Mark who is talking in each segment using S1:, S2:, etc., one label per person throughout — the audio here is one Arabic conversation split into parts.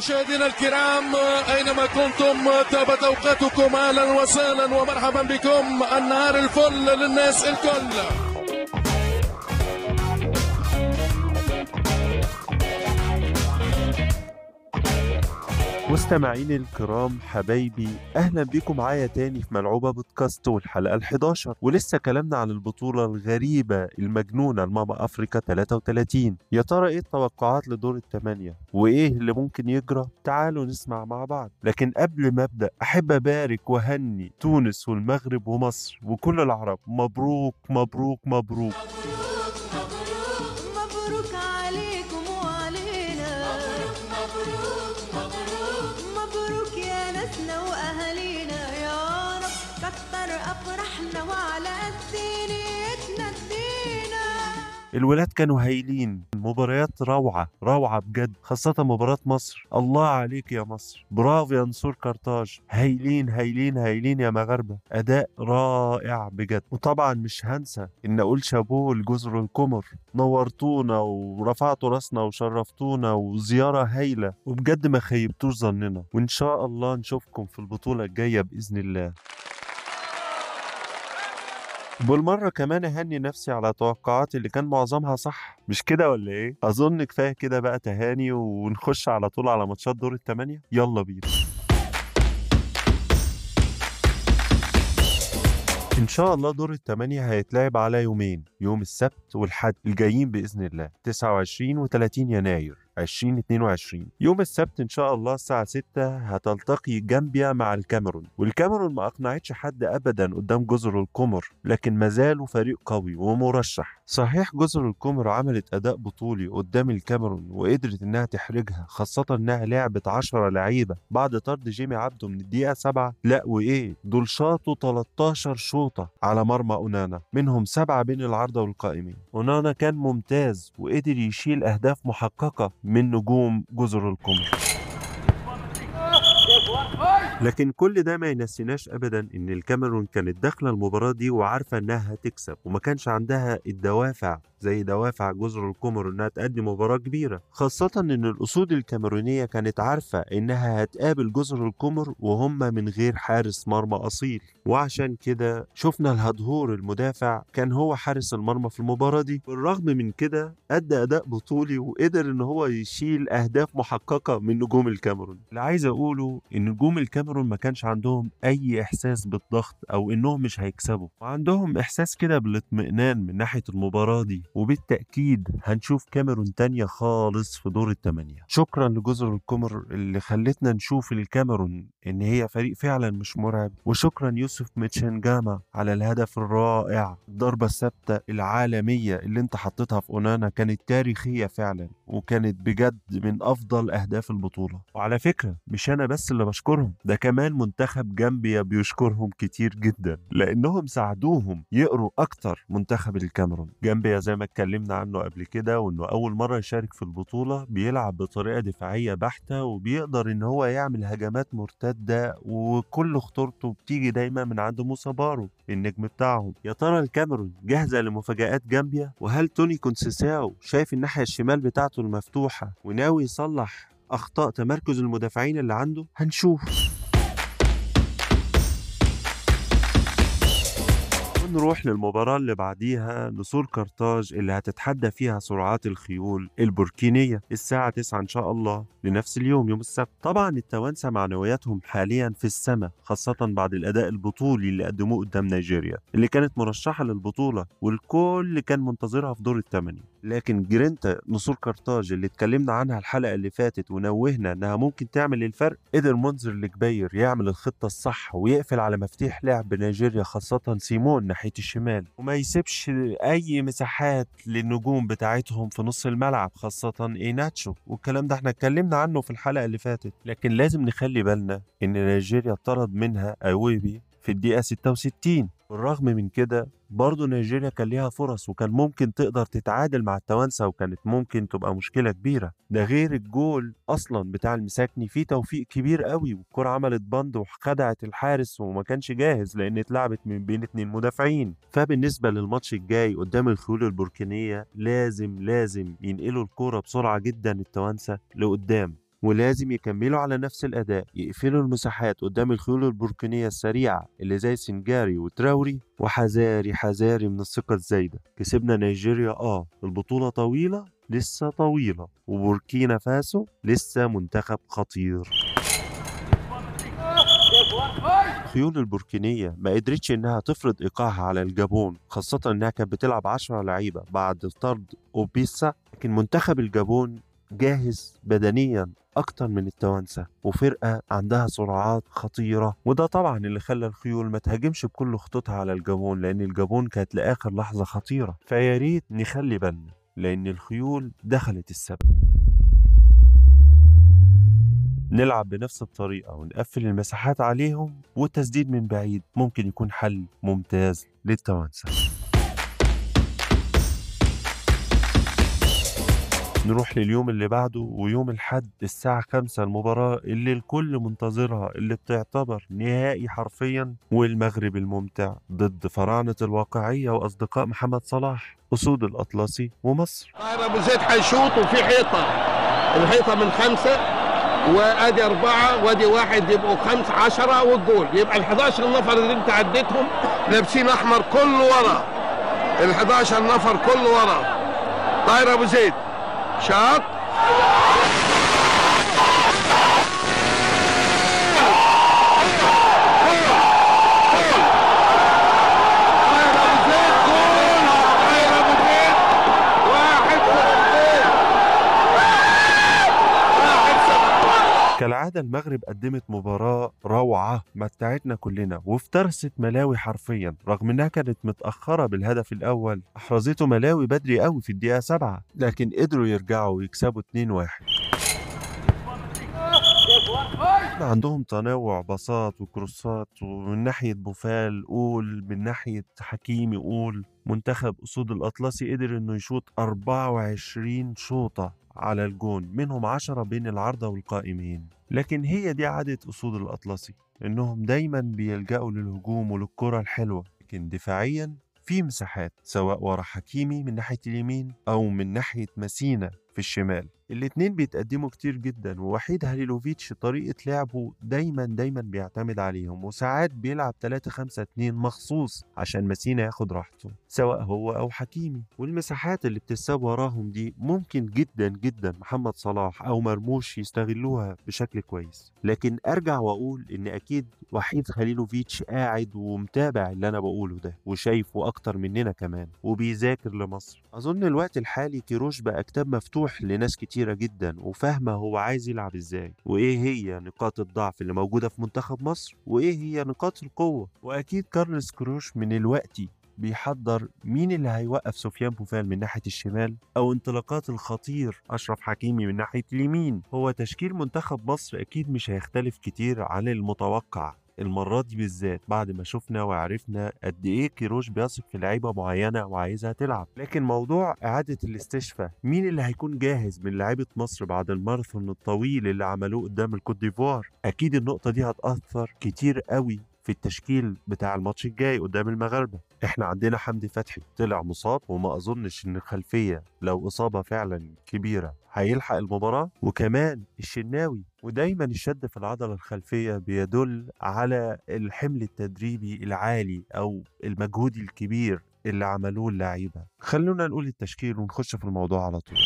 S1: مشاهدينا الكرام أينما كنتم تابت أوقاتكم أهلا وسهلا ومرحبا بكم. النهار الفل للناس الكل.
S2: مستمعيني الكرام حبايبي أهلا بيكم معايا تاني في ملعوبة بودكاست والحلقة ال11 ولسه كلامنا عن البطولة الغريبة المجنونة لماما افريكا 33 يا ترى إيه التوقعات لدور الثمانيه وإيه اللي ممكن يجرى؟ تعالوا نسمع مع بعض. لكن قبل ما أبدأ أحب أبارك وأهني تونس والمغرب ومصر وكل العرب. مبروك مبروك مبروك
S3: مبروك.
S2: الولاد كانوا هايلين. مباريات روعة روعة بجد خاصة مباراة مصر. الله عليك يا مصر. برافو يا نصور كارتاج. هايلين هايلين هايلين يا مغاربة. أداء رائع بجد. وطبعا مش هنسى إن أقول شابوه لجزر القمر نورتونا ورفعتوا راسنا وشرفتونا وزيارة هايلة. وبجد ما خيبتوش ظننا. وإن شاء الله نشوفكم في البطولة الجاية بإذن الله. بالمرة كمان أهني نفسي على توقعاتي اللي كان معظمها صح. مش كده ولا إيه؟ أظن كفاية كده بقى تهاني ونخش على طول على ماتشات دور التمانية. يلا بينا. إن شاء الله دور التمانية هيتلعب على يومين يوم السبت والحد الجايين بإذن الله 29 و 30 يناير. 2022 يوم السبت إن شاء الله الساعة 6 هتلتقي جامبيا مع الكاميرون. والكاميرون ما أقنعتش حد ابدا قدام جزر القمر لكن ما زالوا فريق قوي ومرشح. صحيح جزر القمر عملت أداء بطولي قدام الكاميرون وقدرت إنها تحرجها خاصة إنها لعبت 10 لعيبة بعد طرد جيمي عبده من الدقيقة 7 لا وإيه؟ دول شاطوا 13 شوطة على مرمى أونانا منهم سبعة بين العارضة والقائمين. أونانا كان ممتاز وقدر يشيل أهداف محققة من نجوم جزر القمر. لكن كل ده ما ينسيناش ابدا إن الكاميرون كانت داخلة المباراة دي وعارفة إنها هتكسب وما كانش عندها الدوافع زي دوافع جزر القمر إنها تأدي مباراة كبيرة. خاصة إن الأسود الكاميرونية كانت عارفة إنها هتقابل جزر القمر وهم من غير حارس مرمى أصيل. وعشان كده شفنا الهدهور المدافع كان هو حارس المرمى في المباراة دي. بالرغم من كده أدى أداء بطولي وقدر إن هو يشيل أهداف محققة من نجوم الكاميرون. اللي عايز أقوله إن نجوم الكاميرون ما كانش عندهم أي إحساس بالضغط أو إنهم مش هيكسبوا. وعندهم إحساس كده بالاطمئنان من ناحية المباراة دي وبالتأكيد هنشوف كاميرون تانية خالص في دور الثمانيه شكرا لجزر القمر اللي خلتنا نشوف الكاميرون إن هي فريق فعلا مش مرعب. وشكرا يوسف ميتشنجاما على الهدف الرائع الضربة الثابتة العالمية اللي أنت حطيتها في أونانا كانت تاريخية فعلا وكانت بجد من أفضل أهداف البطولة. وعلى فكرة مش أنا بس اللي بشكرهم ده كمان منتخب جامبيا بيشكرهم كتير جدا لأنهم ساعدوهم يقروا أكتر منتخب الكاميرون. جامبيا زي ما اتكلمنا عنه قبل كده وإنه أول مرة يشارك في البطولة بيلعب بطريقة دفاعية بحتة وبيقدر إن هو يعمل هجمات مرتدة وكل خطورته بتيجي دايما من عند موسى بارو النجم بتاعهم. يا ترى الكاميرون جاهزة لمفاجآت جامبيا؟ وهل توني كونسيساو شايف الناحية الشمال بتاعته المفتوحة وناوي يصلح أخطاء تمركز المدافعين اللي عنده؟ هنشوف. نروح للمباراة اللي بعديها نصور كارتاج اللي هتتحدى فيها سرعات الخيول البوركينية الساعة 9 إن شاء الله لنفس اليوم يوم السبت. طبعا التوانسة معنوياتهم حاليا في السماء خاصة بعد الأداء البطولي اللي قدموه قدام نيجيريا اللي كانت مرشحة للبطولة والكل كان منتظرها في دور الثمانية لكن جرينتا نصور كارتاج اللي اتكلمنا عنها الحلقة اللي فاتت ونوهنا إنها ممكن تعمل الفرق قدر منذر الكبير يعمل الخطة الصح ويقفل على مفتاح لعب نيجيريا خاصة سيمون ناحية الشمال. وما يسيبش أي مساحات للنجوم بتاعتهم في نص الملعب خاصة إيناتشو. والكلام ده إحنا اتكلمنا عنه في الحلقة اللي فاتت. لكن لازم نخلي بالنا إن نيجيريا طرد منها أويبي في الدقيقة 66 بالرغم من كده برضه نيجيريا كان ليها فرص وكان ممكن تقدر تتعادل مع التوانسة وكانت ممكن تبقى مشكلة كبيرة. ده غير الجول أصلا بتاع المساكني فيه توفيق كبير قوي والكرة عملت بند وخدعت الحارس وما كانش جاهز لأن اتلعبت من بين اتنين مدافعين. فبالنسبة للماتش الجاي قدام الخيول البوركينية لازم لازم ينقلوا الكرة بسرعة جدا التوانسة لقدام. ولازم يكملوا على نفس الأداء يقفلوا المساحات قدام الخيول البركينية السريعة اللي زي سنجاري وتراوري وحذاري حذاري من الثقة الزايدة. كسبنا نيجيريا آه البطولة طويلة لسه طويلة. وبوركينا فاسو لسه منتخب خطير. الخيول البوركينية ما قدرتش إنها تفرض إيقاعها على الجابون خاصة إنها كانت بتلعب 10 لعيبة بعد طرد أوبيسا لكن منتخب الجابون جاهز بدنيا. أكتر من التوانسة وفرقة عندها سرعات خطيرة وده طبعا اللي خلى الخيول ما تهاجمش بكل خطوطها على الجابون لأن الجابون كانت لآخر لحظة خطيرة. فيا ريت نخلي بالنا لأن الخيول دخلت السبب نلعب بنفس الطريقة ونقفل المساحات عليهم والتسديد من بعيد ممكن يكون حل ممتاز للتوانسة. نروح لليوم اللي بعده ويوم الحد الساعة خمسة المباراة اللي الكل منتظرها اللي بتعتبر نهائي حرفيا والمغرب الممتع ضد فراعنة الواقعية وأصدقاء محمد صلاح أسود الأطلسي ومصر.
S4: طاهر أبو زيد حيشوط وفي حيطة. الحيطة من خمسة وأدي أربعة وأدي واحد يبقوا خمس عشرة والجول. يبقى ال 11 نفر اللي انت عديتهم لابسين أحمر كله ورا. ال 11 نفر كله ورا. طاهر أبو زيد. शॉट
S2: كالعادة المغرب قدمت مباراة روعة متعتنا كلنا وافترست ملاوي حرفيا رغم إنها كانت متأخرة بالهدف الأول أحرزته ملاوي بدري قوي في الدقيقة سبعة لكن قدروا يرجعوا ويكسبوا 2-1 عندهم تنوع باصات وكروسات ومن ناحية بوفال قول من ناحية حكيمي قول منتخب أسود الأطلسي قدر إنه يشوط 24 شوطة على الجون منهم 10 بين العارضة والقائمين. لكن هي دي عادة أسود الأطلسي إنهم دايما بيلجأوا للهجوم وللكرة الحلوة. لكن دفاعيا في مساحات سواء ورا حكيمي من ناحية اليمين أو من ناحية مسينا في الشمال. الاتنين بيتقدموا كتير جدا ووحيد هاليلوفيتش طريقة لعبه دايما دايما بيعتمد عليهم وساعات بيلعب 3 5 2 مخصوص عشان مسينا ياخد راحته سواء هو أو حكيمي. والمساحات اللي بتتساب وراهم دي ممكن جدا جدا محمد صلاح أو مرموش يستغلوها بشكل كويس. لكن أرجع وأقول إن أكيد وحيد خليلوفيتش قاعد ومتابع اللي أنا بقوله ده وشايفه أكتر مننا كمان وبيذاكر لمصر. أظن الوقت الحالي كيروش بقى كتاب مفتوح لناس كتيرة جدا وفاهمة هو عايز يلعب إزاي وإيه هي نقاط الضعف اللي موجودة في منتخب مصر وإيه هي نقاط القوة. وأكيد كارلوس كروش من الوقت بيحضر مين اللي هيوقف سفيان بوفال من ناحية الشمال أو انطلاقات الخطير أشرف حكيمي من ناحية اليمين. هو تشكيل منتخب مصر أكيد مش هيختلف كتير عن المتوقع. المرة دي بالذات بعد ما شفنا وعرفنا قد إيه كيروش بيثق في لعيبة معينة وعايزها تلعب. لكن موضوع إعادة الاستشفاء مين اللي هيكون جاهز من لعيبة مصر بعد الماراثون الطويل اللي عملوه قدام الكوت ديفوار؟ أكيد النقطة دي هتأثر كتير قوي في التشكيل بتاع الماتش الجاي قدام المغاربة إحنا عندنا حمدي فتحي طلع مصاب وما أظنش إن الخلفية لو إصابة فعلا كبيرة هيلحق المباراة. وكمان الشناوي ودايما الشد في العضلة الخلفية بيدل على الحمل التدريبي العالي أو المجهود الكبير اللي عملوه اللعيبة خلونا نقول التشكيل ونخش في الموضوع على طول.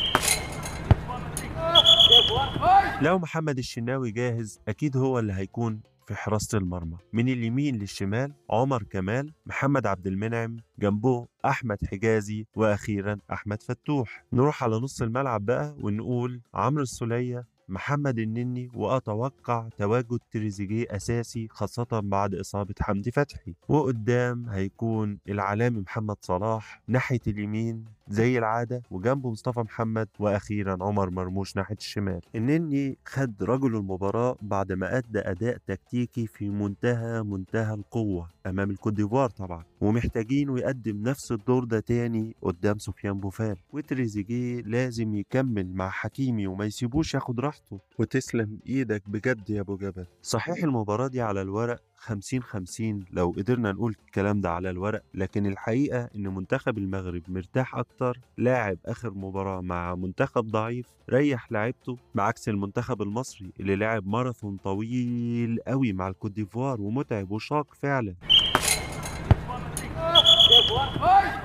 S2: لو محمد الشناوي جاهز أكيد هو اللي هيكون في حراسة المرمى من اليمين للشمال عمر كمال محمد عبد المنعم جنبه أحمد حجازي وأخيرا أحمد فتوح. نروح على نص الملعب بقى ونقول عمرو السولية محمد النني وأتوقع تواجد تريزيجيه أساسي خاصة بعد إصابة حمدي فتحي. وقدام هيكون العالمي محمد صلاح ناحية اليمين زي العادة وجنبه مصطفى محمد وأخيرا عمر مرموش ناحية الشمال. النني خد رجل المباراة بعد ما أدى أداء تكتيكي في منتهى منتهى القوة أمام الكوت ديفوار طبعا. ومحتاجينه يقدم نفس الدور ده تاني قدام سفيان بوفال. وتريزيجيه لازم يكمل مع حكيمي وما يسيبوش ياخد راحته. وتسلم إيدك بجد يا أبو جبل. صحيح المباراة دي على الورق 50 50 لو قدرنا نقول الكلام ده على الورق لكن الحقيقة إن منتخب المغرب مرتاح أكتر لاعب آخر مباراة مع منتخب ضعيف ريح لعيبته بعكس المنتخب المصري اللي لعب ماراثون طويل قوي مع الكوت ديفوار ومتعب وشاق فعلا.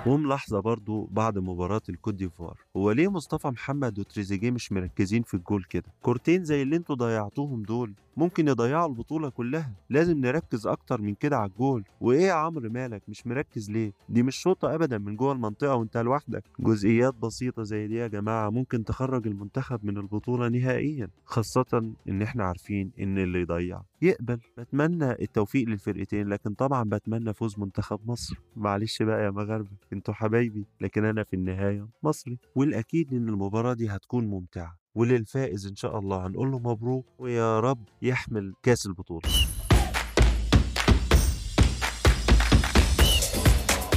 S2: وملاحظة برضو بعد مباراة الكوت ديفوار. هو ليه مصطفى محمد وتريزيجيه مش مركزين في الجول كده؟ كورتين زي اللي أنتوا ضيعتوهم دول ممكن يضيعوا البطولة كلها. لازم نركز أكتر من كده على الجول. وإيه يا عمرو مالك؟ مش مركز ليه؟ دي مش شوطة أبدا من جوه المنطقة وأنت لوحدك. جزئيات بسيطة زي دي يا جماعة ممكن تخرج المنتخب من البطولة نهائيا. خاصة إن إحنا عارفين إن اللي يضيع يقبل. بتمنى التوفيق للفرقتين لكن طبعا بتمنى فوز منتخب مصر. معلش بقى يا مغاربة أنتوا حبايبي لكن أنا في النهاية مصري. والأكيد إن المباراة دي هتكون ممتعة. وللفائز إن شاء الله هنقول له مبروك ويا رب يحمل كأس البطولة.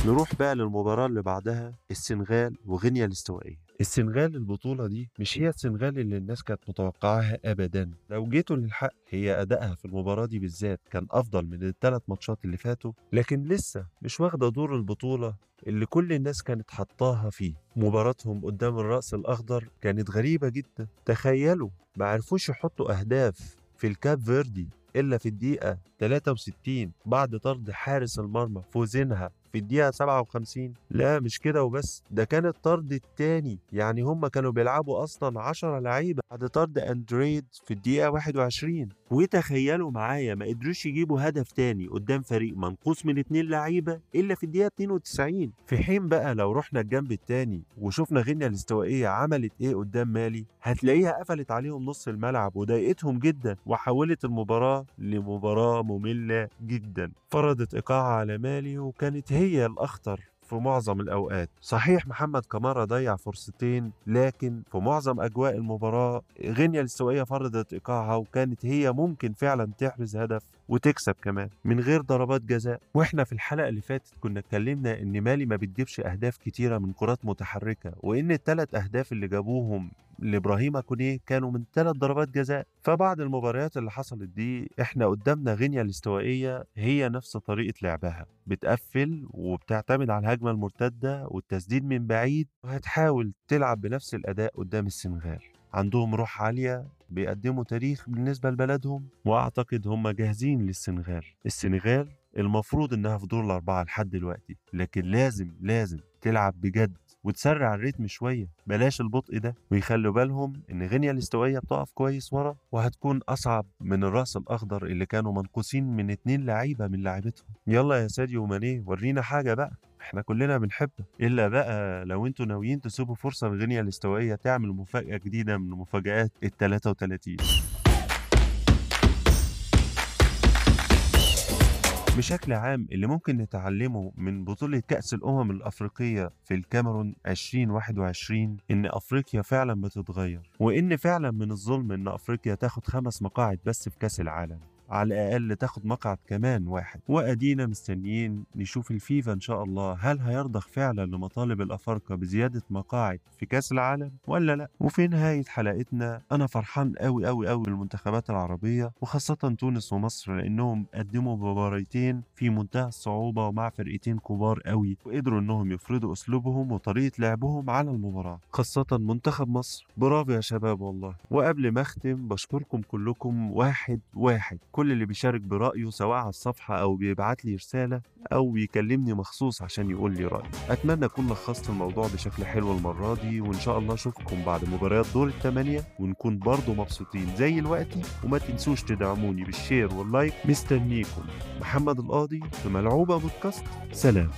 S2: نروح بقى للمباراة اللي بعدها السنغال وغينيا الاستوائية. السنغال البطولة دي مش هي السنغال اللي الناس كانت متوقعاها أبدا. لو جيتوا للحق هي أدائها في المباراة دي بالذات كان أفضل من الثلاث ماتشات اللي فاتوا لكن لسه مش واخدة دور البطولة اللي كل الناس كانت حطاها فيه. مباراتهم قدام الرأس الأخضر كانت غريبة جدا. تخيلوا ما عرفوش يحطوا أهداف في الكاب فيردي إلا في الدقيقة 63 بعد طرد حارس المرمى فوزينها. في الدقيقة 57 لا مش كده وبس. ده كان الطرد التاني. يعني هم كانوا بيلعبوا أصلا 10 لعيبة بعد طرد أندريد في الدقيقة 21 وتخيلوا معايا ما قدروش يجيبوا هدف تاني قدام فريق منقوص من اتنين لعيبة إلا في الدقيقة 92 في حين بقى لو رحنا الجنب التاني وشفنا غينيا الاستوائية عملت إيه قدام مالي هتلاقيها قفلت عليهم نص الملعب وضايقتهم جدا وحولت المباراة لمباراة مملة جدا. فرضت إيقاع على مالي وكانت هي الأخطر في معظم الأوقات. صحيح محمد كمارا ضيع فرصتين لكن في معظم أجواء المباراة غينيا الاستوائية فرضت إيقاعها وكانت هي ممكن فعلا تحرز هدف وتكسب كمان من غير ضربات جزاء. وإحنا في الحلقة اللي فاتت كنا اتكلمنا إن مالي ما بتجيبش أهداف كتيرة من كرات متحركة وإن الثلاث أهداف اللي جابوهم لإبراهيم كونيه كانوا من ثلاث ضربات جزاء. فبعد المباريات اللي حصلت دي إحنا قدامنا غينيا الاستوائية هي نفس طريقة لعبها. بتقفل وبتعتمد على الهجمة المرتدة والتسديد من بعيد وهتحاول تلعب بنفس الأداء قدام السنغال. عندهم روح عالية بيقدموا تاريخ بالنسبة لبلدهم وأعتقد هم جاهزين للسنغال. السنغال المفروض إنها في دور الأربعة لحد دلوقتي لكن لازم لازم تلعب بجد. وتسرع الريتم شوية. بلاش البطء ده. ويخلوا بالهم إن غينيا الاستوائية بتقف كويس ورا وهتكون أصعب من الرأس الأخضر اللي كانوا منقوصين من اتنين لعيبة من لعيبتهم يلا يا ساديو ماني ورينا حاجة بقى. إحنا كلنا بنحبك. إلا بقى لو أنتوا ناويين تسيبوا فرصة لغينيا الاستوائية تعمل مفاجأة جديدة من مفاجآت ال 33 بشكل عام اللي ممكن نتعلمه من بطولة كأس الأمم الأفريقية في الكاميرون 2021 إن أفريقيا فعلا بتتغير وإن فعلا من الظلم إن أفريقيا تاخد خمس مقاعد بس في كأس العالم. على الأقل تاخد مقعد كمان واحد. وأدينا مستنيين نشوف الفيفا إن شاء الله. هل هيرضخ فعلا لمطالب الأفارقة بزيادة مقاعد في كأس العالم ولا لأ؟ وفي نهاية حلقتنا أنا فرحان قوي قوي قوي بالمنتخبات العربية وخاصة تونس ومصر لأنهم قدموا مباراتين في منتهى الصعوبة ومع فرقتين كبار قوي وقدروا إنهم يفرضوا أسلوبهم وطريقة لعبهم على المباراة. خاصة منتخب مصر. برافو يا شباب والله. وقبل ما أختم بشكركم كلكم واحد واحد. كل اللي بيشارك برأيه سواء على الصفحة أو بيبعت لي رسالة أو بيكلمني مخصوص عشان يقول لي رأيه. أتمنى أكون لخصت الموضوع بشكل حلو المرة دي وإن شاء الله أشوفكم بعد مباريات دور الثمانية ونكون برضو مبسوطين زي الوقت وما تنسوش تدعموني بال share وال like. مستنيكم. محمد القاضي في ملعوبة بودكاست. سلام.